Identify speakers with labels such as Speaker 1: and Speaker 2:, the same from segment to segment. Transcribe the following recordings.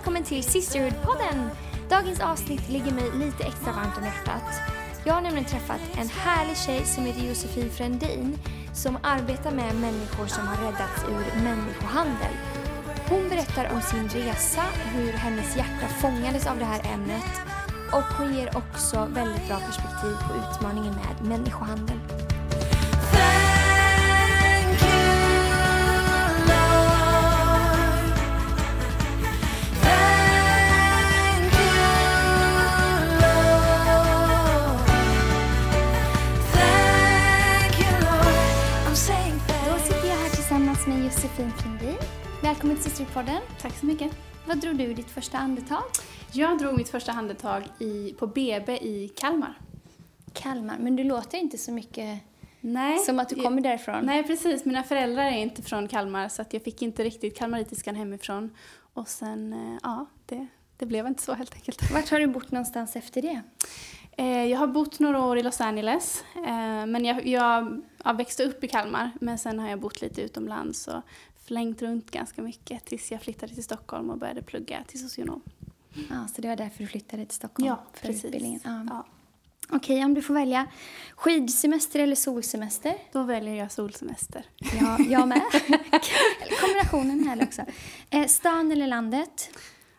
Speaker 1: välkommen till Sisterhood-podden! Dagens avsnitt ligger mig lite extra varmt om hjärtat. Jag har nämligen träffat en härlig tjej som heter Josefin Frändin som arbetar med människor som har räddats ur människohandel. Hon berättar om sin resa, hur hennes hjärta fångades av det här ämnet och hon ger också väldigt bra perspektiv på utmaningen med människohandel. Josefin Frändin. Välkommen till Systerpodden.
Speaker 2: Tack så mycket.
Speaker 1: Vad drog du i ditt första andetag?
Speaker 2: Jag drog mitt första handetag i, på BB i Kalmar.
Speaker 1: Kalmar, men du låter inte så mycket
Speaker 2: Nej.
Speaker 1: som att du kommer därifrån.
Speaker 2: Nej, precis. Mina föräldrar är inte från Kalmar så att jag fick inte riktigt kalmaritiskan hemifrån. Och sen, eh, ja, det, det blev inte så helt enkelt.
Speaker 1: Vart har du bott någonstans efter det?
Speaker 2: Eh, Jag har bott några år i Los Angeles, eh, men jag, jag, jag växte upp i Kalmar. Men sen har jag bott lite utomlands och flängt runt ganska mycket tills jag flyttade till Stockholm och började plugga till socionom.
Speaker 1: Ja, så det var därför du flyttade till Stockholm?
Speaker 2: Ja,
Speaker 1: för
Speaker 2: precis.
Speaker 1: utbildningen. Ja.
Speaker 2: Ja,
Speaker 1: Okej, om du får välja skidsemester eller solsemester?
Speaker 2: då väljer jag solsemester.
Speaker 1: Ja, jag med. Kombinationen här också. Eh, stan eller landet?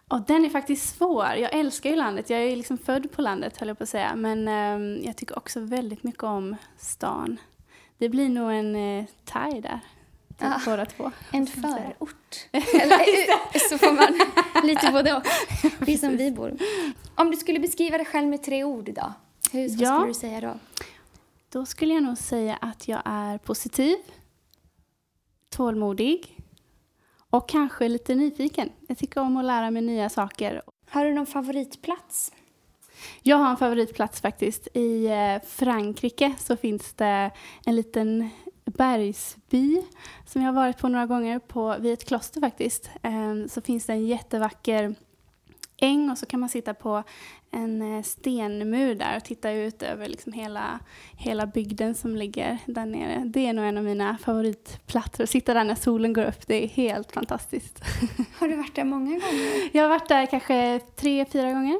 Speaker 2: Och den är faktiskt svår. Jag älskar ju landet. Jag är liksom född på landet höll jag på att säga. Men ehm, jag tycker också väldigt mycket om stan. Det blir nog en eh, thai där. Typ
Speaker 1: Ja.
Speaker 2: båda två.
Speaker 1: En förort? Eller eh, så får man lite både och. Det är som vi bor. Om du skulle beskriva dig själv med tre ord idag, hur vad
Speaker 2: Ja.
Speaker 1: skulle du säga då?
Speaker 2: Då skulle jag nog säga att jag är positiv, tålmodig och kanske lite nyfiken. Jag tycker om att lära mig nya saker.
Speaker 1: Har du någon favoritplats?
Speaker 2: Jag har en favoritplats faktiskt. I eh, Frankrike så finns det en liten bergsby som jag har varit på några gånger på, vid ett kloster faktiskt. Ehm, Så finns det en jättevacker äng och så kan man sitta på en eh, stenmur där och titta ut över liksom hela, hela bygden som ligger där nere. Det är nog en av mina favoritplatser. Att sitta där när solen går upp, det är helt fantastiskt.
Speaker 1: Har du varit där många gånger?
Speaker 2: Jag har varit där kanske tre, fyra gånger.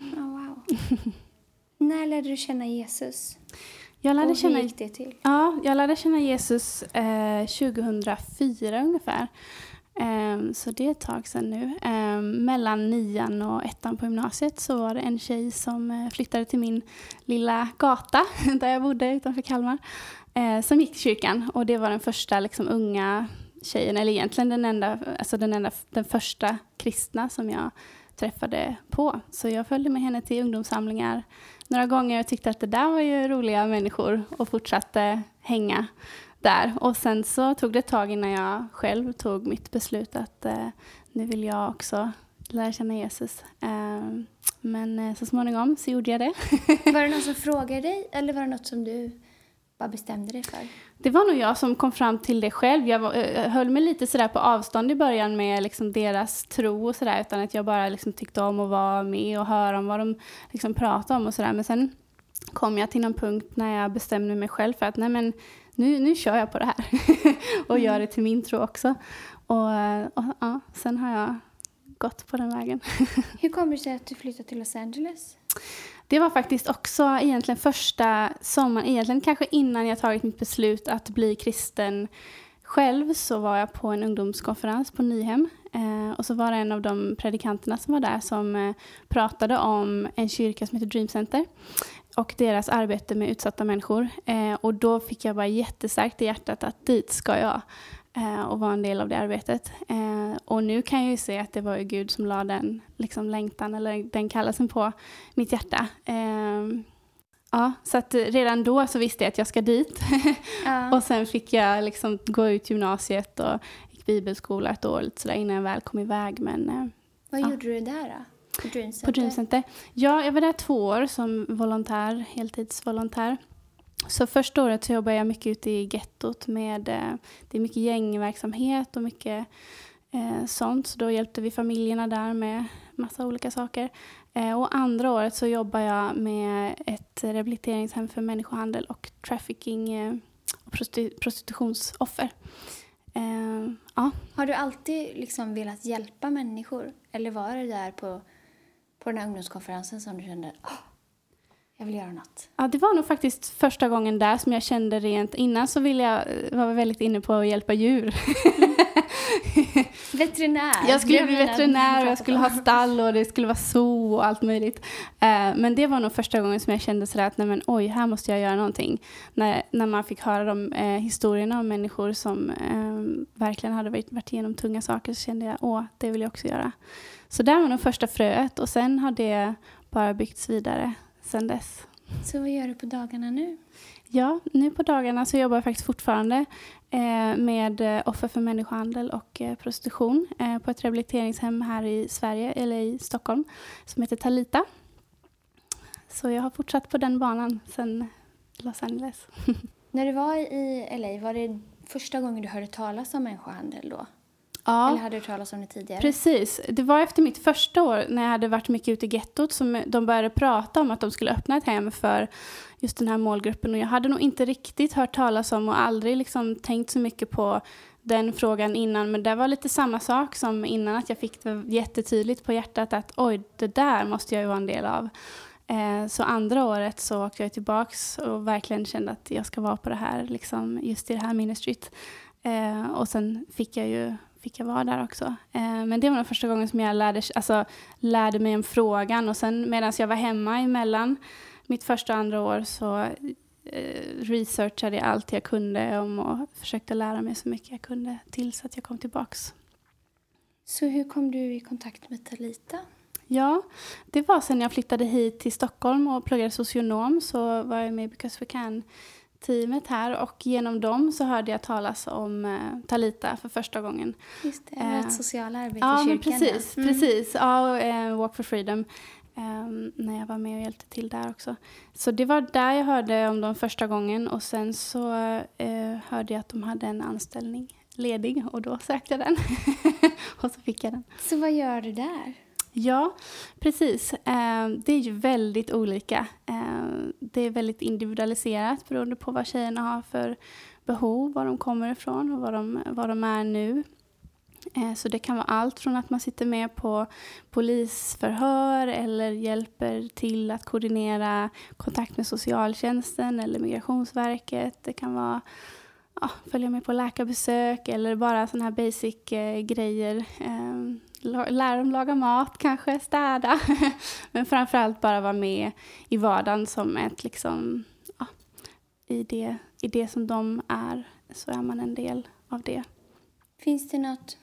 Speaker 1: Oh, wow. När lärde du känna Jesus?
Speaker 2: Jag lärde
Speaker 1: Och hur
Speaker 2: känna
Speaker 1: gick det till?
Speaker 2: Ja, jag lärde känna Jesus eh, 2004 ungefär. Ehm, så det är ett tag sedan nu. Ehm, mellan nian och ettan på gymnasiet så var det en tjej som eh, flyttade till min lilla gata där jag bodde utanför Kalmar. Eh, som gick till kyrkan och det var den första liksom, unga tjejen, eller egentligen den enda, alltså den, enda, den första kristna som jag träffade på. Så jag följde med henne till ungdomssamlingar några gånger och tyckte att det där var ju roliga människor och fortsatte hänga där. Och sen så tog det ett tag innan jag själv tog mitt beslut att eh, nu vill jag också lära känna Jesus. Ehm, eh, men så småningom så gjorde jag det.
Speaker 1: Var det någon som frågade dig eller var det något som du bara bestämde dig för?
Speaker 2: Det var nog jag som kom fram till det själv. Jag eh, höll mig lite sådär på avstånd i början med liksom deras tro och sådär utan att jag bara liksom tyckte om att vara med och höra om vad de liksom pratade om och sådär. Men sen kom jag till någon punkt när jag bestämde mig själv för att nej men nu, nu kör jag på det här och gör det till min tro också. Och, eh, och ja, sen har jag gått på den vägen.
Speaker 1: Hur kommer det sig att du flyttade till Los Angeles?
Speaker 2: Det var faktiskt också egentligen första sommaren, egentligen kanske innan jag tagit mitt beslut att bli kristen själv så var jag på en ungdomskonferens på Nyhem eh, och så var det en av de predikanterna som var där som eh, pratade om en kyrka som heter Dream Center och deras arbete med utsatta människor. Eh, och då fick jag bara jättestarkt i hjärtat att dit ska jag och vara en del av det arbetet. Eh, och nu kan jag ju se att det var ju Gud som la den liksom, längtan eller den kallelsen på mitt hjärta. Eh, ja, så att redan då så visste jag att jag ska dit.
Speaker 1: Ja.
Speaker 2: och sen fick jag liksom gå ut gymnasiet och gick bibelskola ett år lite sådär innan jag väl kom iväg. Men eh,
Speaker 1: Vad
Speaker 2: Ja.
Speaker 1: gjorde du där då? På Dream Center?
Speaker 2: på Dream Center. Ja, jag var där två år som volontär, heltidsvolontär. Så första året så jobbade jag mycket ute i gettot med, eh, det är mycket gängverksamhet och mycket eh, sånt. Så då hjälpte vi familjerna där med massa olika saker. Eh, och andra året så jobbar jag med ett rehabiliteringshem för människohandel och trafficking eh, och prostitu prostitutionsoffer. Eh, ja,
Speaker 1: Har du alltid liksom velat hjälpa människor? Eller var det där på, på den här ungdomskonferensen som du kände oh, jag vill göra något?
Speaker 2: Ja, det var nog faktiskt första gången där som jag kände rent. Innan så ville jag, var jag väldigt inne på att hjälpa djur.
Speaker 1: Veterinär.
Speaker 2: Jag skulle bli veterinär och jag skulle ha stall och det skulle vara zoo och allt möjligt. Eh, men det var nog första gången som jag kände sådär att nej men oj, här måste jag göra någonting. När, när man fick höra de eh, historierna om människor som eh, verkligen hade varit, varit igenom tunga saker så kände jag åh, det vill jag också göra. Så där var nog första fröet och sen har det bara byggts vidare sen dess.
Speaker 1: Så vad gör du på dagarna nu?
Speaker 2: Ja, nu på dagarna så jobbar jag faktiskt fortfarande eh, med eh, offer för människohandel och eh, prostitution eh, på ett rehabiliteringshem här i Sverige, eller i Stockholm, som heter Talita. Så jag har fortsatt på den banan sedan Los Angeles.
Speaker 1: När du var i LA, var det första gången du hörde talas om människohandel då?
Speaker 2: Ja,
Speaker 1: Eller hade du hört talas om det tidigare?
Speaker 2: Precis. Det var efter mitt första år när jag hade varit mycket ute i gettot som de började prata om att de skulle öppna ett hem för just den här målgruppen. Och jag hade nog inte riktigt hört talas om och aldrig liksom tänkt så mycket på den frågan innan. Men det var lite samma sak som innan att jag fick det jättetydligt på hjärtat att oj, det där måste jag ju vara en del av. Eh, så andra året så åkte jag tillbaks och verkligen kände att jag ska vara på det här, liksom, just i det här ministryt. Eh, och sen fick jag ju fick jag vara där också. Eh, men det var den första gången som jag lärde, alltså, lärde mig om frågan. Och sen medan jag var hemma emellan mitt första och andra år så eh, researchade jag allt jag kunde om och försökte lära mig så mycket jag kunde tills att jag kom tillbaks.
Speaker 1: Så hur kom du i kontakt med Talita?
Speaker 2: Ja, det var sen jag flyttade hit till Stockholm och pluggade socionom så var jag med i Because We Can-teamet här och genom dem så hörde jag talas om eh, Talita för första gången.
Speaker 1: Just det,
Speaker 2: Eh,
Speaker 1: ett sociala arbete
Speaker 2: Ja,
Speaker 1: i kyrkan.
Speaker 2: precis.
Speaker 1: Mm.
Speaker 2: precis. Ja, och, eh, Walk for Freedom. eh, när jag var med och hjälpte till där också. Så det var där jag hörde om dem första gången och sen så eh, hörde jag att de hade en anställning ledig och då sökte jag den. och så fick jag den.
Speaker 1: Så vad gör du där?
Speaker 2: Ja, precis. Ehm, det är ju väldigt olika. Ehm, det är väldigt individualiserat beroende på vad tjejerna har för behov, var de kommer ifrån och var de, var de är nu. Ehm, så det kan vara allt från att man sitter med på polisförhör eller hjälper till att koordinera kontakt med socialtjänsten eller Migrationsverket. Det kan vara ja, följa med på läkarbesök eller bara sådana här basic eh, grejer. Eh, lära dem laga mat kanske, städa. Men framförallt bara vara med i vardagen som ett liksom, ja, i det, i det som de är så är man en del av det.
Speaker 1: Finns det något,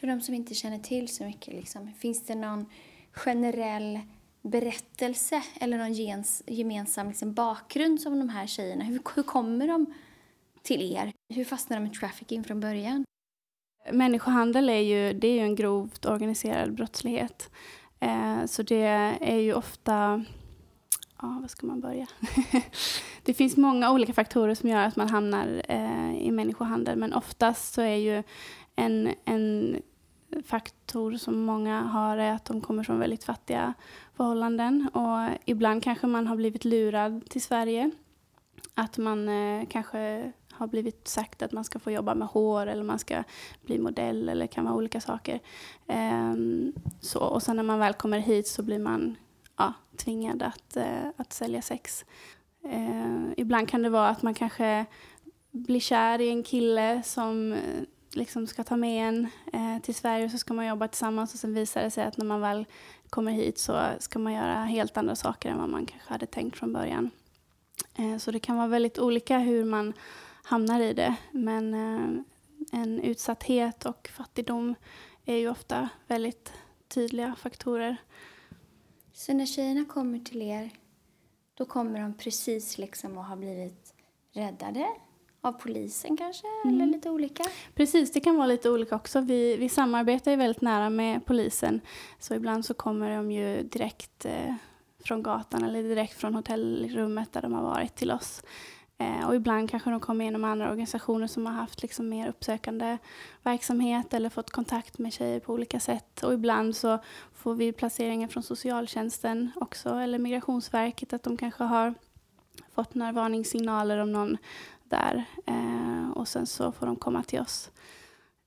Speaker 1: för de som inte känner till så mycket, liksom, finns det någon generell berättelse eller någon gens, gemensam liksom, bakgrund som de här tjejerna, hur, hur kommer de till er? Hur fastnade de i trafficking från början?
Speaker 2: Människohandel är ju, det är ju en grovt organiserad brottslighet. Eh, så det är ju ofta... Ja, var ska man börja? det finns många olika faktorer som gör att man hamnar eh, i människohandel. Men oftast så är ju en, en faktor som många har är att de kommer från väldigt fattiga förhållanden. Och ibland kanske man har blivit lurad till Sverige. Att man eh, kanske har blivit sagt att man ska få jobba med hår eller man ska bli modell eller kan vara olika saker. Ehm, så, och sen när man väl kommer hit så blir man ja, tvingad att, eh, att sälja sex. Eh, ibland kan det vara att man kanske blir kär i en kille som eh, liksom ska ta med en eh, till Sverige och så ska man jobba tillsammans och sen visar det sig att när man väl kommer hit så ska man göra helt andra saker än vad man kanske hade tänkt från början. Eh, så det kan vara väldigt olika hur man hamnar i det. Men eh, en utsatthet och fattigdom är ju ofta väldigt tydliga faktorer.
Speaker 1: Så när tjejerna kommer till er, då kommer de precis liksom och har blivit räddade av polisen kanske, eller lite olika?
Speaker 2: Precis, det kan vara lite olika också. Vi, vi samarbetar ju väldigt nära med polisen. Så ibland så kommer de ju direkt eh, från gatan eller direkt från hotellrummet där de har varit till oss. Eh, och ibland kanske de kommer genom andra organisationer som har haft liksom mer uppsökande verksamhet eller fått kontakt med tjejer på olika sätt. Och ibland så får vi placeringar från socialtjänsten också eller Migrationsverket att de kanske har fått några varningssignaler om någon där. Eh, och sen så får de komma till oss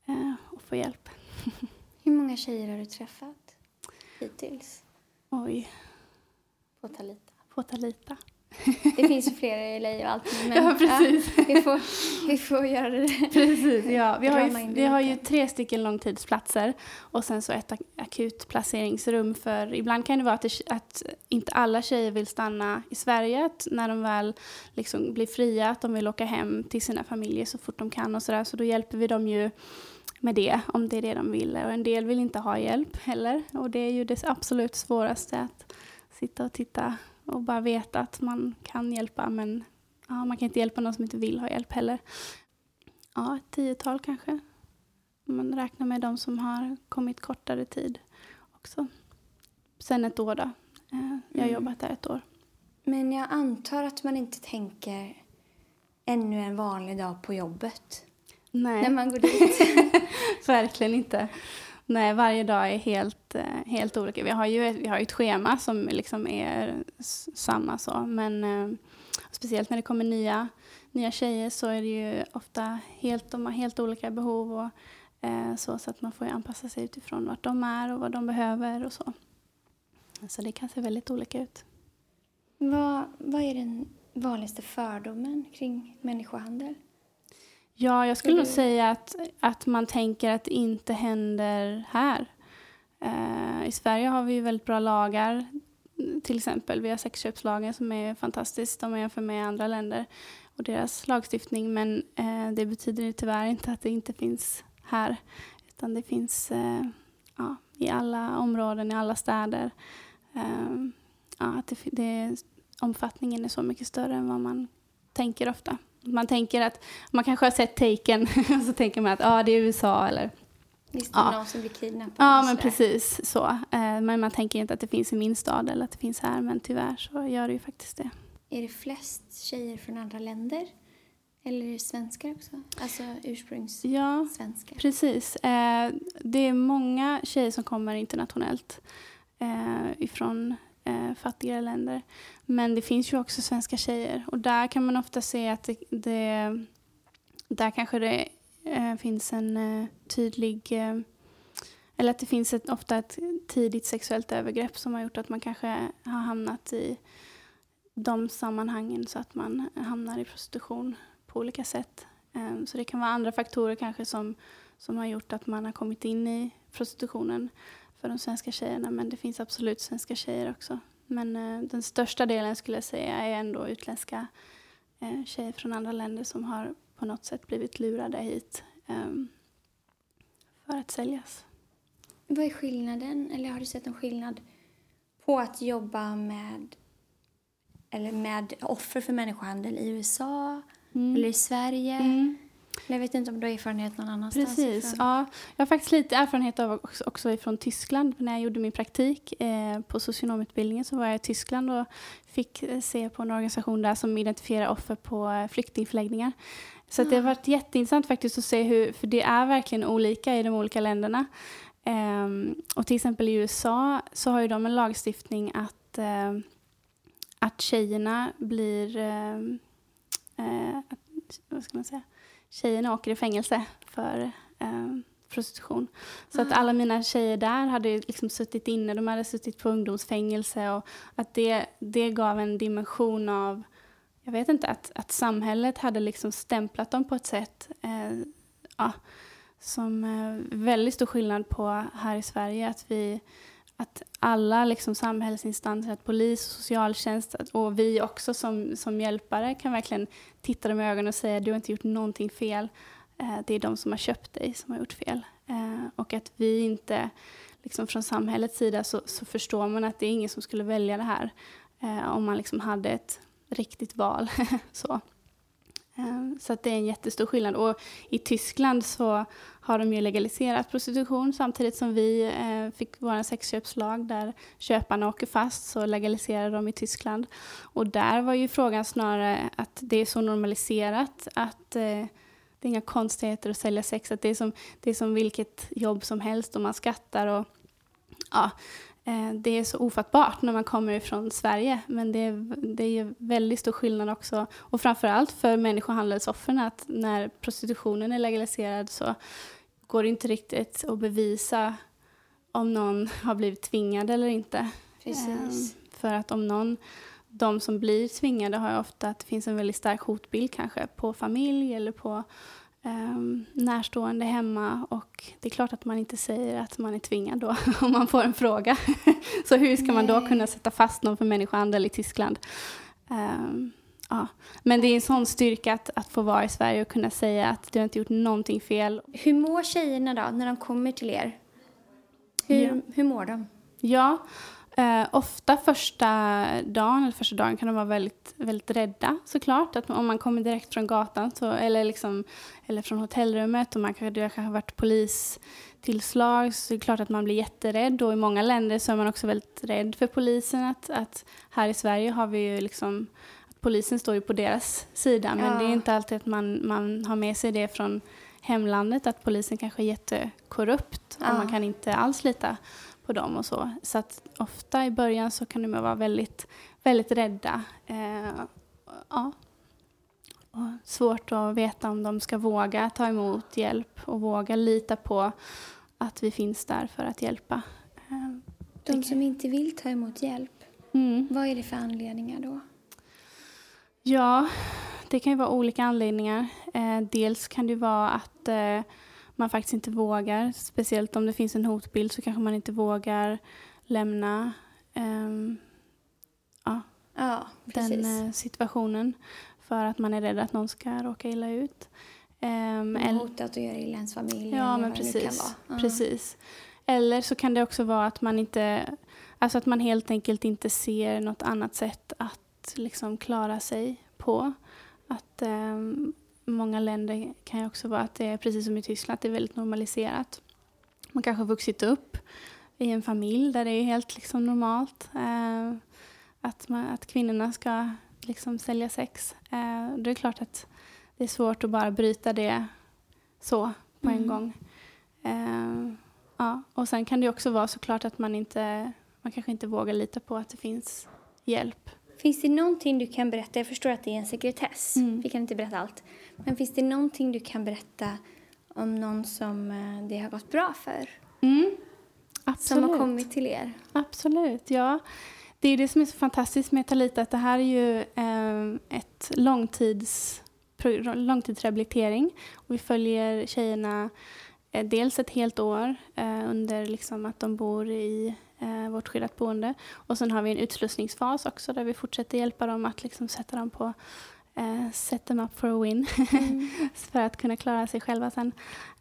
Speaker 2: eh, och få hjälp.
Speaker 1: Hur många tjejer har du träffat hittills
Speaker 2: Oj,
Speaker 1: på Talita?
Speaker 2: på Talita.
Speaker 1: Det finns ju flera i LA och allt. Men,
Speaker 2: Ja, precis.
Speaker 1: Ja, vi, får, vi får göra det.
Speaker 2: Precis, ja. Vi har, ju, vi har ju tre stycken långtidsplatser och sen så ett ak- akutplaceringsrum för ibland kan det vara att, det, att inte alla tjejer vill stanna i Sverige, att när de väl liksom blir fria, att de vill åka hem till sina familjer så fort de kan och sådär, så då hjälper vi dem ju med det, om det är det de vill. Och en del vill inte ha hjälp heller och det är ju det absolut svåraste att sitta och titta och bara veta att man kan hjälpa men ja, man kan inte hjälpa någon som inte vill ha hjälp heller. Ja, ett tiotal kanske. Man räknar med de som har kommit kortare tid också. Sen ett år då. Eh, Jag har
Speaker 1: Mm.
Speaker 2: jobbat där ett år.
Speaker 1: Men jag antar att man inte tänker ännu en vanlig dag på jobbet
Speaker 2: Nej,
Speaker 1: när man går dit.
Speaker 2: verkligen inte. Nej, varje dag är helt, eh, helt olika. Vi har ju ett, vi har ett schema som liksom är samma så. Men eh, speciellt när det kommer nya, nya tjejer så är det ju ofta helt, de har helt olika behov. Och, eh, så, så att man får ju anpassa sig utifrån vart de är och vad de behöver och så. Så det kan se väldigt olika ut.
Speaker 1: vad, vad är den vanligaste fördomen kring människohandel?
Speaker 2: Ja, jag skulle nog
Speaker 1: du-
Speaker 2: säga att, att man tänker att det inte händer här. Eh, I Sverige har vi ju väldigt bra lagar. Till exempel, vi har sexköpslagen som är fantastisk om man jämför med andra länder och deras lagstiftning. Men eh, det betyder tyvärr inte att det inte finns här. Utan det finns eh, ja, i alla områden, i alla städer. Ja, att det, det, omfattningen är så mycket större än vad man tänker ofta. Man tänker att man kanske har sett Taken och så tänker man att ah, det är USA eller
Speaker 1: Visst,
Speaker 2: Ja.
Speaker 1: någon som blir kidnappad?
Speaker 2: Ja, men precis så. Eh, Men man tänker inte att det finns i min stad eller att det finns här, men tyvärr så gör det ju faktiskt det.
Speaker 1: Är det flest tjejer från andra länder? Eller är det svenskar också? Alltså ursprungssvenskar?
Speaker 2: Ja, precis. Eh, Det är många tjejer som kommer internationellt eh, ifrån eh, fattigare länder. Men det finns ju också svenska tjejer och där kan man ofta se att det, det där kanske det eh, finns en eh, tydlig eh, eller att det finns ett, ofta ett tidigt sexuellt övergrepp som har gjort att man kanske har hamnat i de sammanhangen så att man hamnar i prostitution på olika sätt. Ehm, så det kan vara andra faktorer kanske som, som har gjort att man har kommit in i prostitutionen för de svenska tjejerna. Men det finns absolut svenska tjejer också. Men eh, den största delen skulle jag säga är ändå utländska eh, tjejer från andra länder som har på något sätt blivit lurade hit eh, för att säljas.
Speaker 1: Vad är skillnaden, eller har du sett en skillnad på att jobba med eller med offer för människohandel i USA eller i Sverige?
Speaker 2: Mm.
Speaker 1: Jag vet inte om du har erfarenhet någon annanstans
Speaker 2: Precis.
Speaker 1: ifrån.
Speaker 2: Ja, jag har faktiskt lite erfarenhet av också, också ifrån Tyskland. När jag gjorde min praktik eh, på socionomutbildningen så var jag i Tyskland och fick eh, se på en organisation där som identifierar offer på eh, flyktingförläggningar. Så att det har varit jätteintressant faktiskt att se hur, för det är verkligen olika i de olika länderna. Ehm, och till exempel i USA så har ju de en lagstiftning att, eh, att tjejerna blir, eh, eh, att, vad ska man säga, tjejerna åker i fängelse för eh, prostitution. Så att alla mina tjejer där hade liksom suttit inne, de hade suttit på ungdomsfängelse och att det, det gav en dimension av, jag vet inte, att, att samhället hade liksom stämplat dem på ett sätt eh, ja, som eh, väldigt stor skillnad på här i Sverige. Att vi att alla liksom samhällsinstanser, att polis och socialtjänst och vi också som, som hjälpare kan verkligen titta dem i ögonen och säga du har inte gjort någonting fel. Eh, det är de som har köpt dig som har gjort fel. Eh, och att vi inte, liksom från samhällets sida så, så förstår man att det är ingen som skulle välja det här eh, om man liksom hade ett riktigt val. så. Ehm, så att det är en jättestor skillnad. Och i Tyskland så har de ju legaliserat prostitution samtidigt som vi eh, fick vår sexköpslag där köparna åker fast så legaliserar de i Tyskland. Och där var ju frågan snarare att det är så normaliserat att eh, det är inga konstigheter att sälja sex, att det är som, det är som vilket jobb som helst och man skattar och ja, det är så ofattbart när man kommer ifrån Sverige. Men det är, det är väldigt stor skillnad också. Och framförallt för människohandelsoffren att när prostitutionen är legaliserad så går det inte riktigt att bevisa om någon har blivit tvingad eller inte.
Speaker 1: Precis.
Speaker 2: Ehm, För att om någon, de som blir tvingade har ju ofta att det finns en väldigt stark hotbild kanske på familj eller på um, närstående hemma och det är klart att man inte säger att man är tvingad då om man får en fråga. Så hur ska man då
Speaker 1: Nej.
Speaker 2: kunna sätta fast någon för människohandel i Tyskland? Ehm, ja. Men det är en sån styrka att, att få vara i Sverige och kunna säga att du har inte gjort någonting fel.
Speaker 1: Hur mår tjejerna då när de kommer till er? Hur,
Speaker 2: Ja.
Speaker 1: hur mår de?
Speaker 2: Ja, eh, ofta första dagen eller första dagen kan de vara väldigt, väldigt rädda såklart. Att om man kommer direkt från gatan så, eller, liksom, eller från hotellrummet och man kanske, det har kanske varit polistillslag så är det klart att man blir jätterädd. Och i många länder så är man också väldigt rädd för polisen. Att, att här i Sverige har vi ju liksom att polisen står ju på deras sida men
Speaker 1: Ja.
Speaker 2: det är inte alltid att man, man har med sig det från hemlandet att polisen kanske är jättekorrupt
Speaker 1: Ja.
Speaker 2: och man kan inte alls lita på dem och så. Så att ofta i början så kan de vara väldigt, väldigt rädda. Eh, ja. Och svårt att veta om de ska våga ta emot hjälp och våga lita på att vi finns där för att hjälpa. Eh,
Speaker 1: De som inte vill ta emot hjälp,
Speaker 2: mm.
Speaker 1: vad är det för anledningar då?
Speaker 2: Ja, det kan ju vara olika anledningar. Eh, dels kan det vara att eh, man faktiskt inte vågar, speciellt om det finns en hotbild så kanske man inte vågar lämna ehm, ja,
Speaker 1: Ja,
Speaker 2: den eh, situationen för att man är rädd att någon ska råka illa ut.
Speaker 1: Har
Speaker 2: eller-
Speaker 1: hotat att göra illa ens familj
Speaker 2: Ja, men precis.
Speaker 1: Ja.
Speaker 2: precis. Eller så kan det också vara att man inte, alltså att man helt enkelt inte ser något annat sätt att liksom klara sig på. Att ehm, många länder kan ju också vara att det är precis som i Tyskland, att det är väldigt normaliserat. Man kanske har vuxit upp i en familj där det är helt liksom normalt eh, att, man, att kvinnorna ska liksom sälja sex. Eh, det är klart att det är svårt att bara bryta det så på en
Speaker 1: Mm.
Speaker 2: gång. Eh, ja. Och sen kan det också vara såklart att man inte, man kanske inte vågar lita på att det finns hjälp.
Speaker 1: Finns det någonting du kan berätta? Jag förstår att det är en sekretess.
Speaker 2: Mm.
Speaker 1: Vi kan inte berätta allt. Men finns det någonting du kan berätta om någon som eh, det har gått bra för?
Speaker 2: Mm.
Speaker 1: Som
Speaker 2: Absolut.
Speaker 1: har kommit till er?
Speaker 2: Absolut, ja. Det är det som är så fantastiskt med Talita, att det här är ju eh, ett långtids, långtidsrehabilitering. Och vi följer tjejerna eh, dels ett helt år eh, under liksom att de bor i eh, vårt skyddat boende. Och sen har vi en utslussningsfas också där vi fortsätter hjälpa dem att liksom sätta dem på eh, set them up for a win för att kunna klara sig själva sen.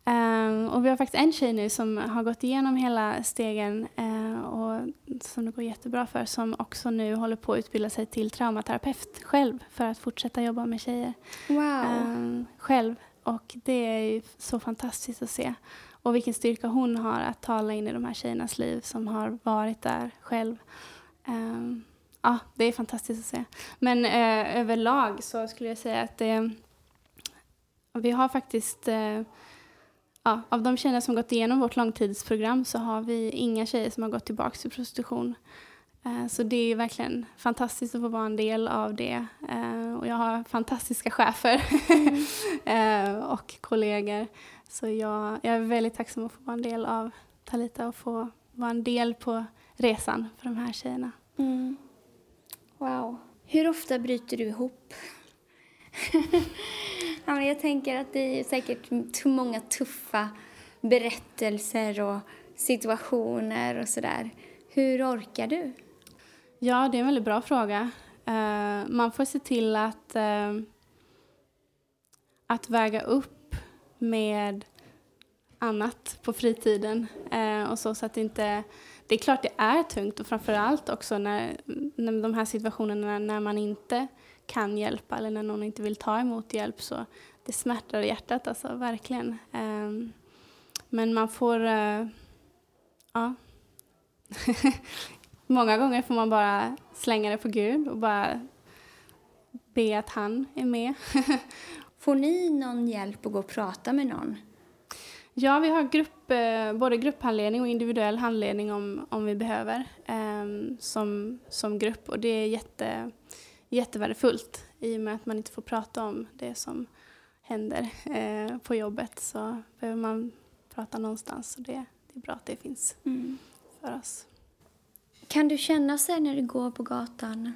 Speaker 2: Ehm, och vi har faktiskt en tjej nu som har gått igenom hela stegen eh, och som det går jättebra för som också nu håller på att utbilda sig till traumaterapeut själv för att fortsätta jobba med tjejer
Speaker 1: Wow.
Speaker 2: ehm, själv. Och det är ju så fantastiskt att se. Och vilken styrka hon har att tala in i de här tjejernas liv som har varit där själv. Um, ja, det är fantastiskt att se. Men uh, överlag så skulle jag säga att det, vi har faktiskt uh, Ja, av de tjejerna som gått igenom vårt långtidsprogram så har vi inga tjejer som har gått tillbaka till prostitution. Eh, så det är verkligen fantastiskt att få vara en del av det. Och jag har fantastiska chefer mm. och kollegor. Så jag, jag är väldigt tacksam att få vara en del av Talita och få vara en del på resan för de här tjejerna.
Speaker 1: Mm. Wow. Hur ofta bryter du ihop? ja, jag tänker att det är säkert många tuffa berättelser och situationer och sådär. Hur orkar du?
Speaker 2: Ja, det är en väldigt bra fråga. Eh, man får se till att, eh, att väga upp med annat på fritiden. Eh, och så, så att det inte... Det är klart det är tungt och framförallt också när, när de här situationerna när man inte kan hjälpa eller när någon inte vill ta emot hjälp så det smärtar i hjärtat alltså, verkligen. Eh, men man får... Eh, ja. Många gånger får man bara slänga det på Gud och bara be att han är med.
Speaker 1: Får ni någon hjälp att gå och prata med någon?
Speaker 2: Ja, vi har grupp, eh, både grupphandledning och individuell handledning om, om vi behöver ehm, som, som grupp. Och det är jätte, jättevärdefullt i och med att man inte får prata om det som händer eh, på jobbet. Så behöver man prata någonstans och det, det är bra att det finns
Speaker 1: Mm.
Speaker 2: för oss.
Speaker 1: Kan du känna sig när du går på gatan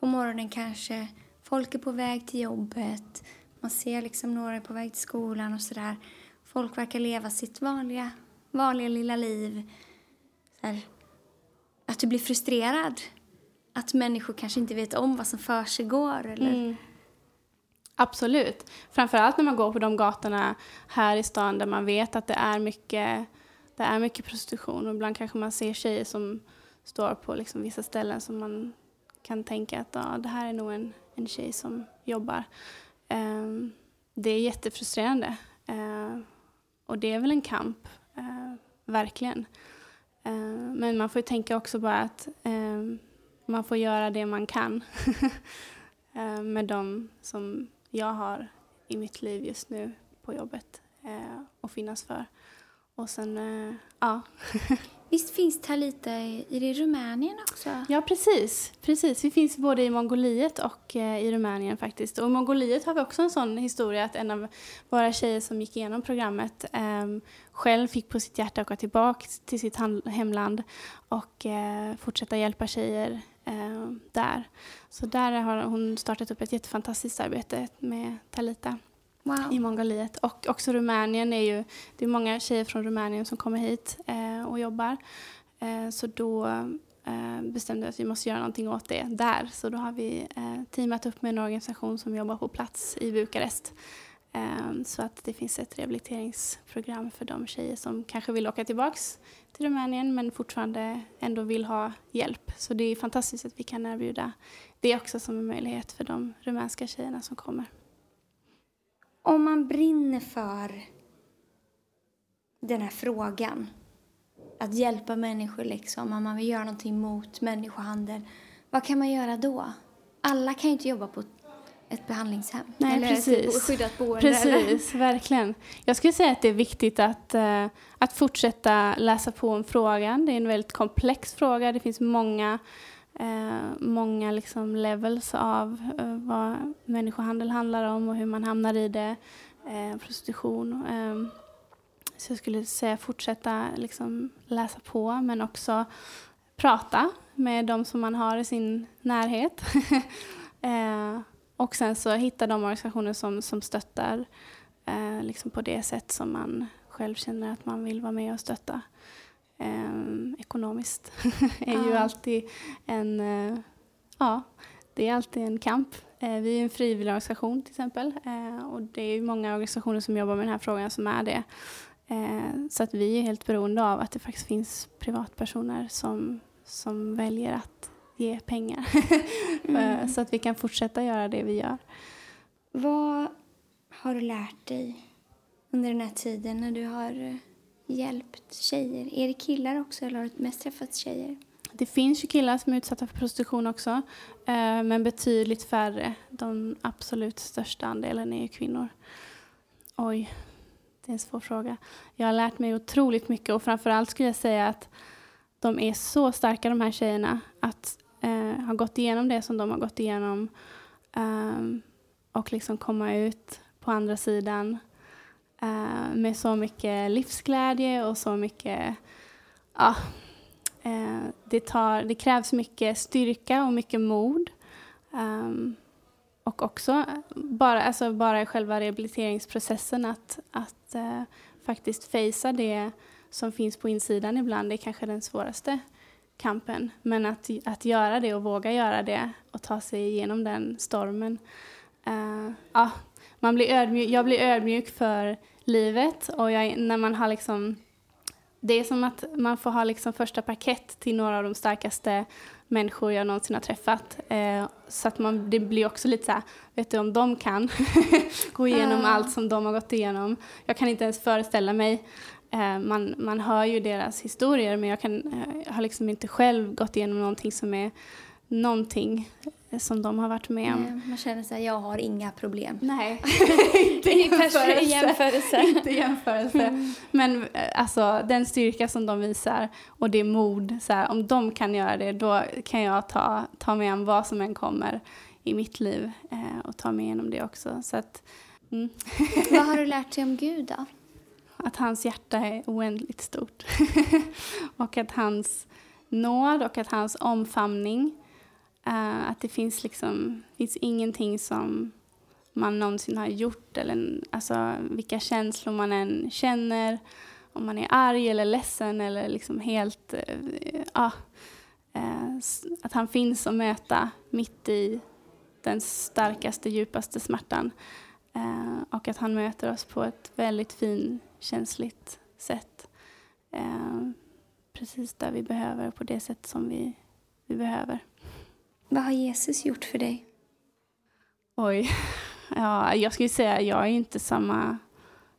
Speaker 1: på morgonen kanske, folk är på väg till jobbet, man ser liksom några är på väg till skolan och sådär. Folk verkar leva sitt vanliga, vanliga lilla liv. Så här, att du blir frustrerad. Att människor kanske inte vet om vad som försiggår eller
Speaker 2: Mm. Absolut. Framförallt när man går på de gatorna här i stan där man vet att det är mycket, det är mycket prostitution. Och ibland kanske man ser tjejer som står på liksom vissa ställen som man kan tänka att ja, det här är nog en, en tjej som jobbar. Ehm, det är jättefrustrerande. Ehm, och det är väl en kamp, eh, verkligen. Ehm, men man får ju tänka också bara att man får göra det man kan. Eh, med de som jag har i mitt liv just nu på jobbet eh, och finnas för. Och sen, ja.
Speaker 1: Visst finns Talita i, i Rumänien också?
Speaker 2: Ja, precis. precis. Vi finns både i Mongoliet och eh, i Rumänien faktiskt. Och i Mongoliet har vi också en sån historia att en av våra tjejer som gick igenom programmet eh, själv fick på sitt hjärta att åka tillbaka till sitt hemland och eh, fortsätta hjälpa tjejer eh, där. Så där har hon startat upp ett jättefantastiskt arbete med Talita i Mongoliet. Och också Rumänien är ju, det är många tjejer från Rumänien som kommer hit eh, och jobbar. Eh, så då eh, bestämde vi att vi måste göra någonting åt det där. Så då har vi eh, teamat upp med en organisation som jobbar på plats i Bukarest. Eh, så att det finns ett rehabiliteringsprogram för de tjejer som kanske vill åka tillbaks till Rumänien men fortfarande ändå vill ha hjälp. Så det är fantastiskt att vi kan erbjuda det också som en möjlighet för de rumänska tjejerna som kommer.
Speaker 1: Om man brinner för den här frågan, att hjälpa människor liksom, om man vill göra någonting mot människohandel, vad kan man göra då? Alla kan ju inte jobba på ett behandlingshem.
Speaker 2: Nej,
Speaker 1: eller
Speaker 2: precis.
Speaker 1: ett skyddat boende. Eller?
Speaker 2: Precis, verkligen. Jag skulle säga att det är viktigt att, eh, att fortsätta läsa på om frågan. Det är en väldigt komplex fråga. Det finns många, eh, många liksom levels av eh, vad människohandel handlar om och hur man hamnar i det. Eh, prostitution. Eh, så jag skulle säga fortsätta liksom läsa på men också prata med de som man har i sin närhet. eh, och sen så hitta de organisationer som, som stöttar eh, liksom på det sätt som man själv känner att man vill vara med och stötta. Eh, ekonomiskt är ju
Speaker 1: Ja.
Speaker 2: alltid en, eh, ja, det är alltid en kamp. Eh, vi är en frivillig organisation till exempel eh, och det är ju många organisationer som jobbar med den här frågan som är det. Eh, så att vi är helt beroende av att det faktiskt finns privatpersoner som, som väljer att ge pengar. Eh, Så att vi kan fortsätta göra det vi gör.
Speaker 1: Vad har du lärt dig under den här tiden när du har eh, hjälpt tjejer? Är det killar också eller har du mest träffat tjejer?
Speaker 2: Det finns ju killar som är utsatta för prostitution också, eh, men betydligt färre. Den absolut största andelen är ju kvinnor. Oj, det är en svår fråga. Jag har lärt mig otroligt mycket och framförallt skulle jag säga att de är så starka de här tjejerna att eh, ha gått igenom det som de har gått igenom eh, och liksom komma ut på andra sidan eh, med så mycket livsglädje och så mycket ja, Eh, det, tar, det krävs mycket styrka och mycket mod. Um, och också bara, alltså bara i själva rehabiliteringsprocessen att, att uh, faktiskt fejsa det som finns på insidan ibland är kanske den svåraste kampen. Men att, att göra det och våga göra det och ta sig igenom den stormen. Uh, ja, man blir ödmjuk, jag blir ödmjuk för livet och jag, när man har liksom det är som att man får ha liksom första parkett till några av de starkaste människor jag någonsin har träffat. Eh, så att man, det blir också lite så här, vet du om de kan gå igenom
Speaker 1: Ja.
Speaker 2: allt som de har gått igenom. Jag kan inte ens föreställa mig. Eh, man, man hör ju deras historier men jag, kan, eh, jag har liksom inte själv gått igenom någonting som är någonting som de har varit med om.
Speaker 1: Man känner här, jag har inga problem.
Speaker 2: Nej,
Speaker 1: inte i jämförelse. jämförelse.
Speaker 2: inte jämförelse. Men eh, alltså den styrka som de visar och det mod, så här, om de kan göra det då kan jag ta, ta mig an vad som än kommer i mitt liv eh, och ta mig igenom det också. Så att, mm,
Speaker 1: Vad har du lärt dig om Gud då?
Speaker 2: att hans hjärta är oändligt stort. och att hans nåd och att hans omfamning, Uh, att det finns liksom, finns ingenting som man någonsin har gjort eller alltså vilka känslor man än känner, om man är arg eller ledsen eller liksom helt, eh, ah, eh, ja, uh, att han finns att möta mitt i den starkaste, djupaste smärtan. Och att han möter oss på ett väldigt fin, känsligt sätt. Precis där vi behöver, på det sätt som vi, vi behöver.
Speaker 1: Vad har Jesus gjort för dig?
Speaker 2: Oj. Ja, jag skulle säga jag är inte samma...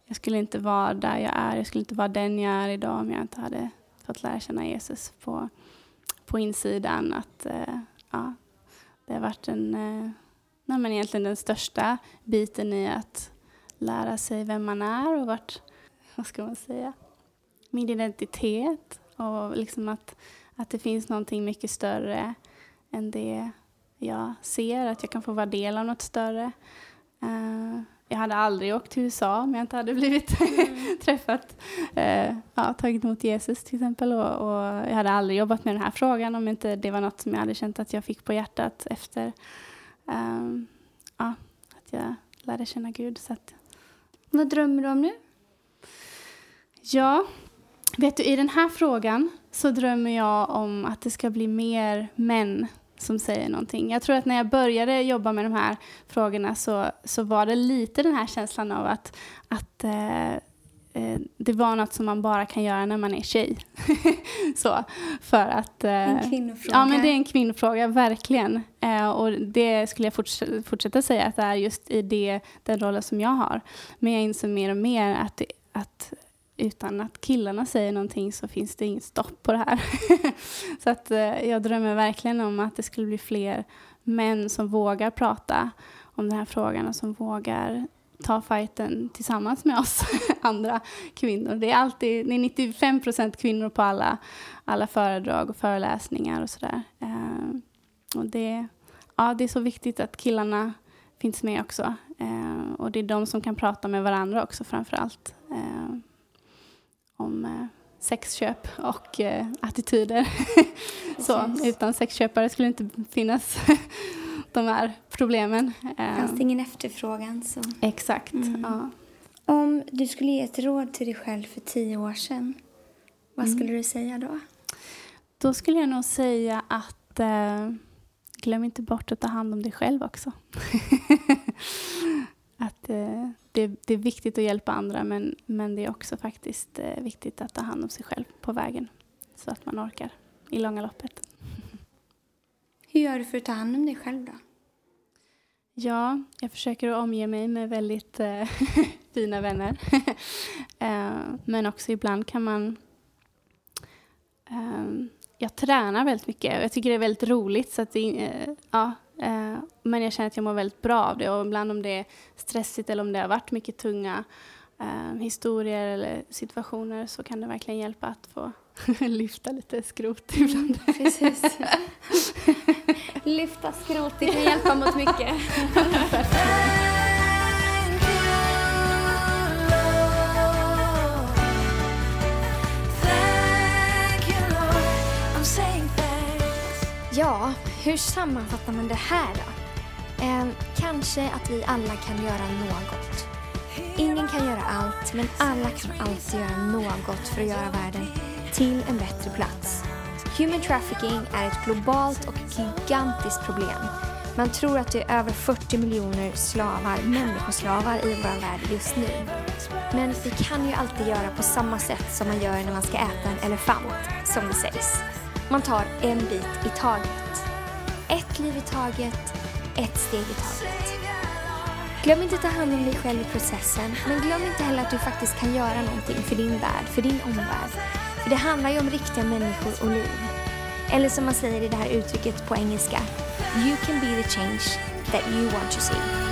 Speaker 2: Jag skulle inte vara där jag är. Jag skulle inte vara den jag är idag om jag inte hade fått lära känna Jesus på, på insidan. Att, eh, ja, det har varit en, eh, nej, men egentligen den största biten i att lära sig vem man är och vart, vad ska man säga, min identitet. Och liksom att, att det finns någonting mycket större än det jag ser, att jag kan få vara del av något större. Eh, jag hade aldrig åkt till USA om jag inte hade blivit träffat, uh, ja, tagit emot Jesus till exempel. Och, och jag hade aldrig jobbat med den här frågan om inte det var något som jag hade känt att jag fick på hjärtat efter ehm, ja, att jag lärde känna Gud. Så att,
Speaker 1: Vad drömmer du om nu?
Speaker 2: Ja, vet du, i den här frågan så drömmer jag om att det ska bli mer män som säger någonting. Jag tror att när jag började jobba med de här frågorna så, så var det lite den här känslan av att, att eh, eh, det var något som man bara kan göra när man är tjej. så, för att... Eh,
Speaker 1: En kvinnofråga.
Speaker 2: Ja, men det är en kvinnofråga, verkligen. Eh, och det skulle jag forts- fortsätta säga att det är just i det, den rollen som jag har. Men jag inser mer och mer att, det, att utan att killarna säger någonting så finns det inget stopp på det här. så att eh, jag drömmer verkligen om att det skulle bli fler män som vågar prata om den här frågan och som vågar ta fighten tillsammans med oss andra kvinnor. Det är alltid det är 95 procent kvinnor på alla, alla föredrag och föreläsningar och sådär. Eh, och det, ja, det är så viktigt att killarna finns med också. Eh, och det är de som kan prata med varandra också framför allt. Eh, om eh, sexköp och eh, attityder. så, utan sexköpare skulle det inte finnas de här problemen. Eh,
Speaker 1: Fanns det ingen efterfrågan så...
Speaker 2: Exakt.
Speaker 1: Mm.
Speaker 2: Ja.
Speaker 1: Om du skulle ge ett råd till dig själv för tio år sedan, vad
Speaker 2: Mm.
Speaker 1: skulle du säga då?
Speaker 2: Då skulle jag nog säga att eh, glöm inte bort att ta hand om dig själv också. att eh, det, det är viktigt att hjälpa andra men, men det är också faktiskt eh, viktigt att ta hand om sig själv på vägen så att man orkar i långa loppet.
Speaker 1: Hur gör du för att ta hand om dig själv då?
Speaker 2: Ja, jag försöker att omge mig med väldigt eh, fina vänner. eh, men också ibland kan man... ehm, jag tränar väldigt mycket. Jag tycker det är väldigt roligt. Så att det, eh, ja, eh, men jag känner att jag mår väldigt bra av det. Och ibland om det är stressigt eller om det har varit mycket tunga eh, historier eller situationer så kan det verkligen hjälpa att få lyfta lite skrot ibland.
Speaker 1: Precis. Lyfta skrot, det kan hjälpa mot mycket.
Speaker 3: Ja, hur sammanfattar man det här då? Eh, kanske att vi alla kan göra något. Ingen kan göra allt, men alla kan alltid göra något för att göra världen till en bättre plats. Human trafficking är ett globalt och gigantiskt problem. Man tror att det är över 40 miljoner slavar, människoslavar i vår värld just nu. Men vi kan ju alltid göra på samma sätt som man gör när man ska äta en elefant, som det sägs. Man tar en bit i taget. Ett liv i taget, ett steg i taget. Glöm inte att ta hand om dig själv i processen, men glöm inte heller att du faktiskt kan göra någonting för din värld, för din omvärld. För det handlar ju om riktiga människor och liv. Eller som man säger i det här uttrycket på engelska,
Speaker 1: you can be the change that you want to see.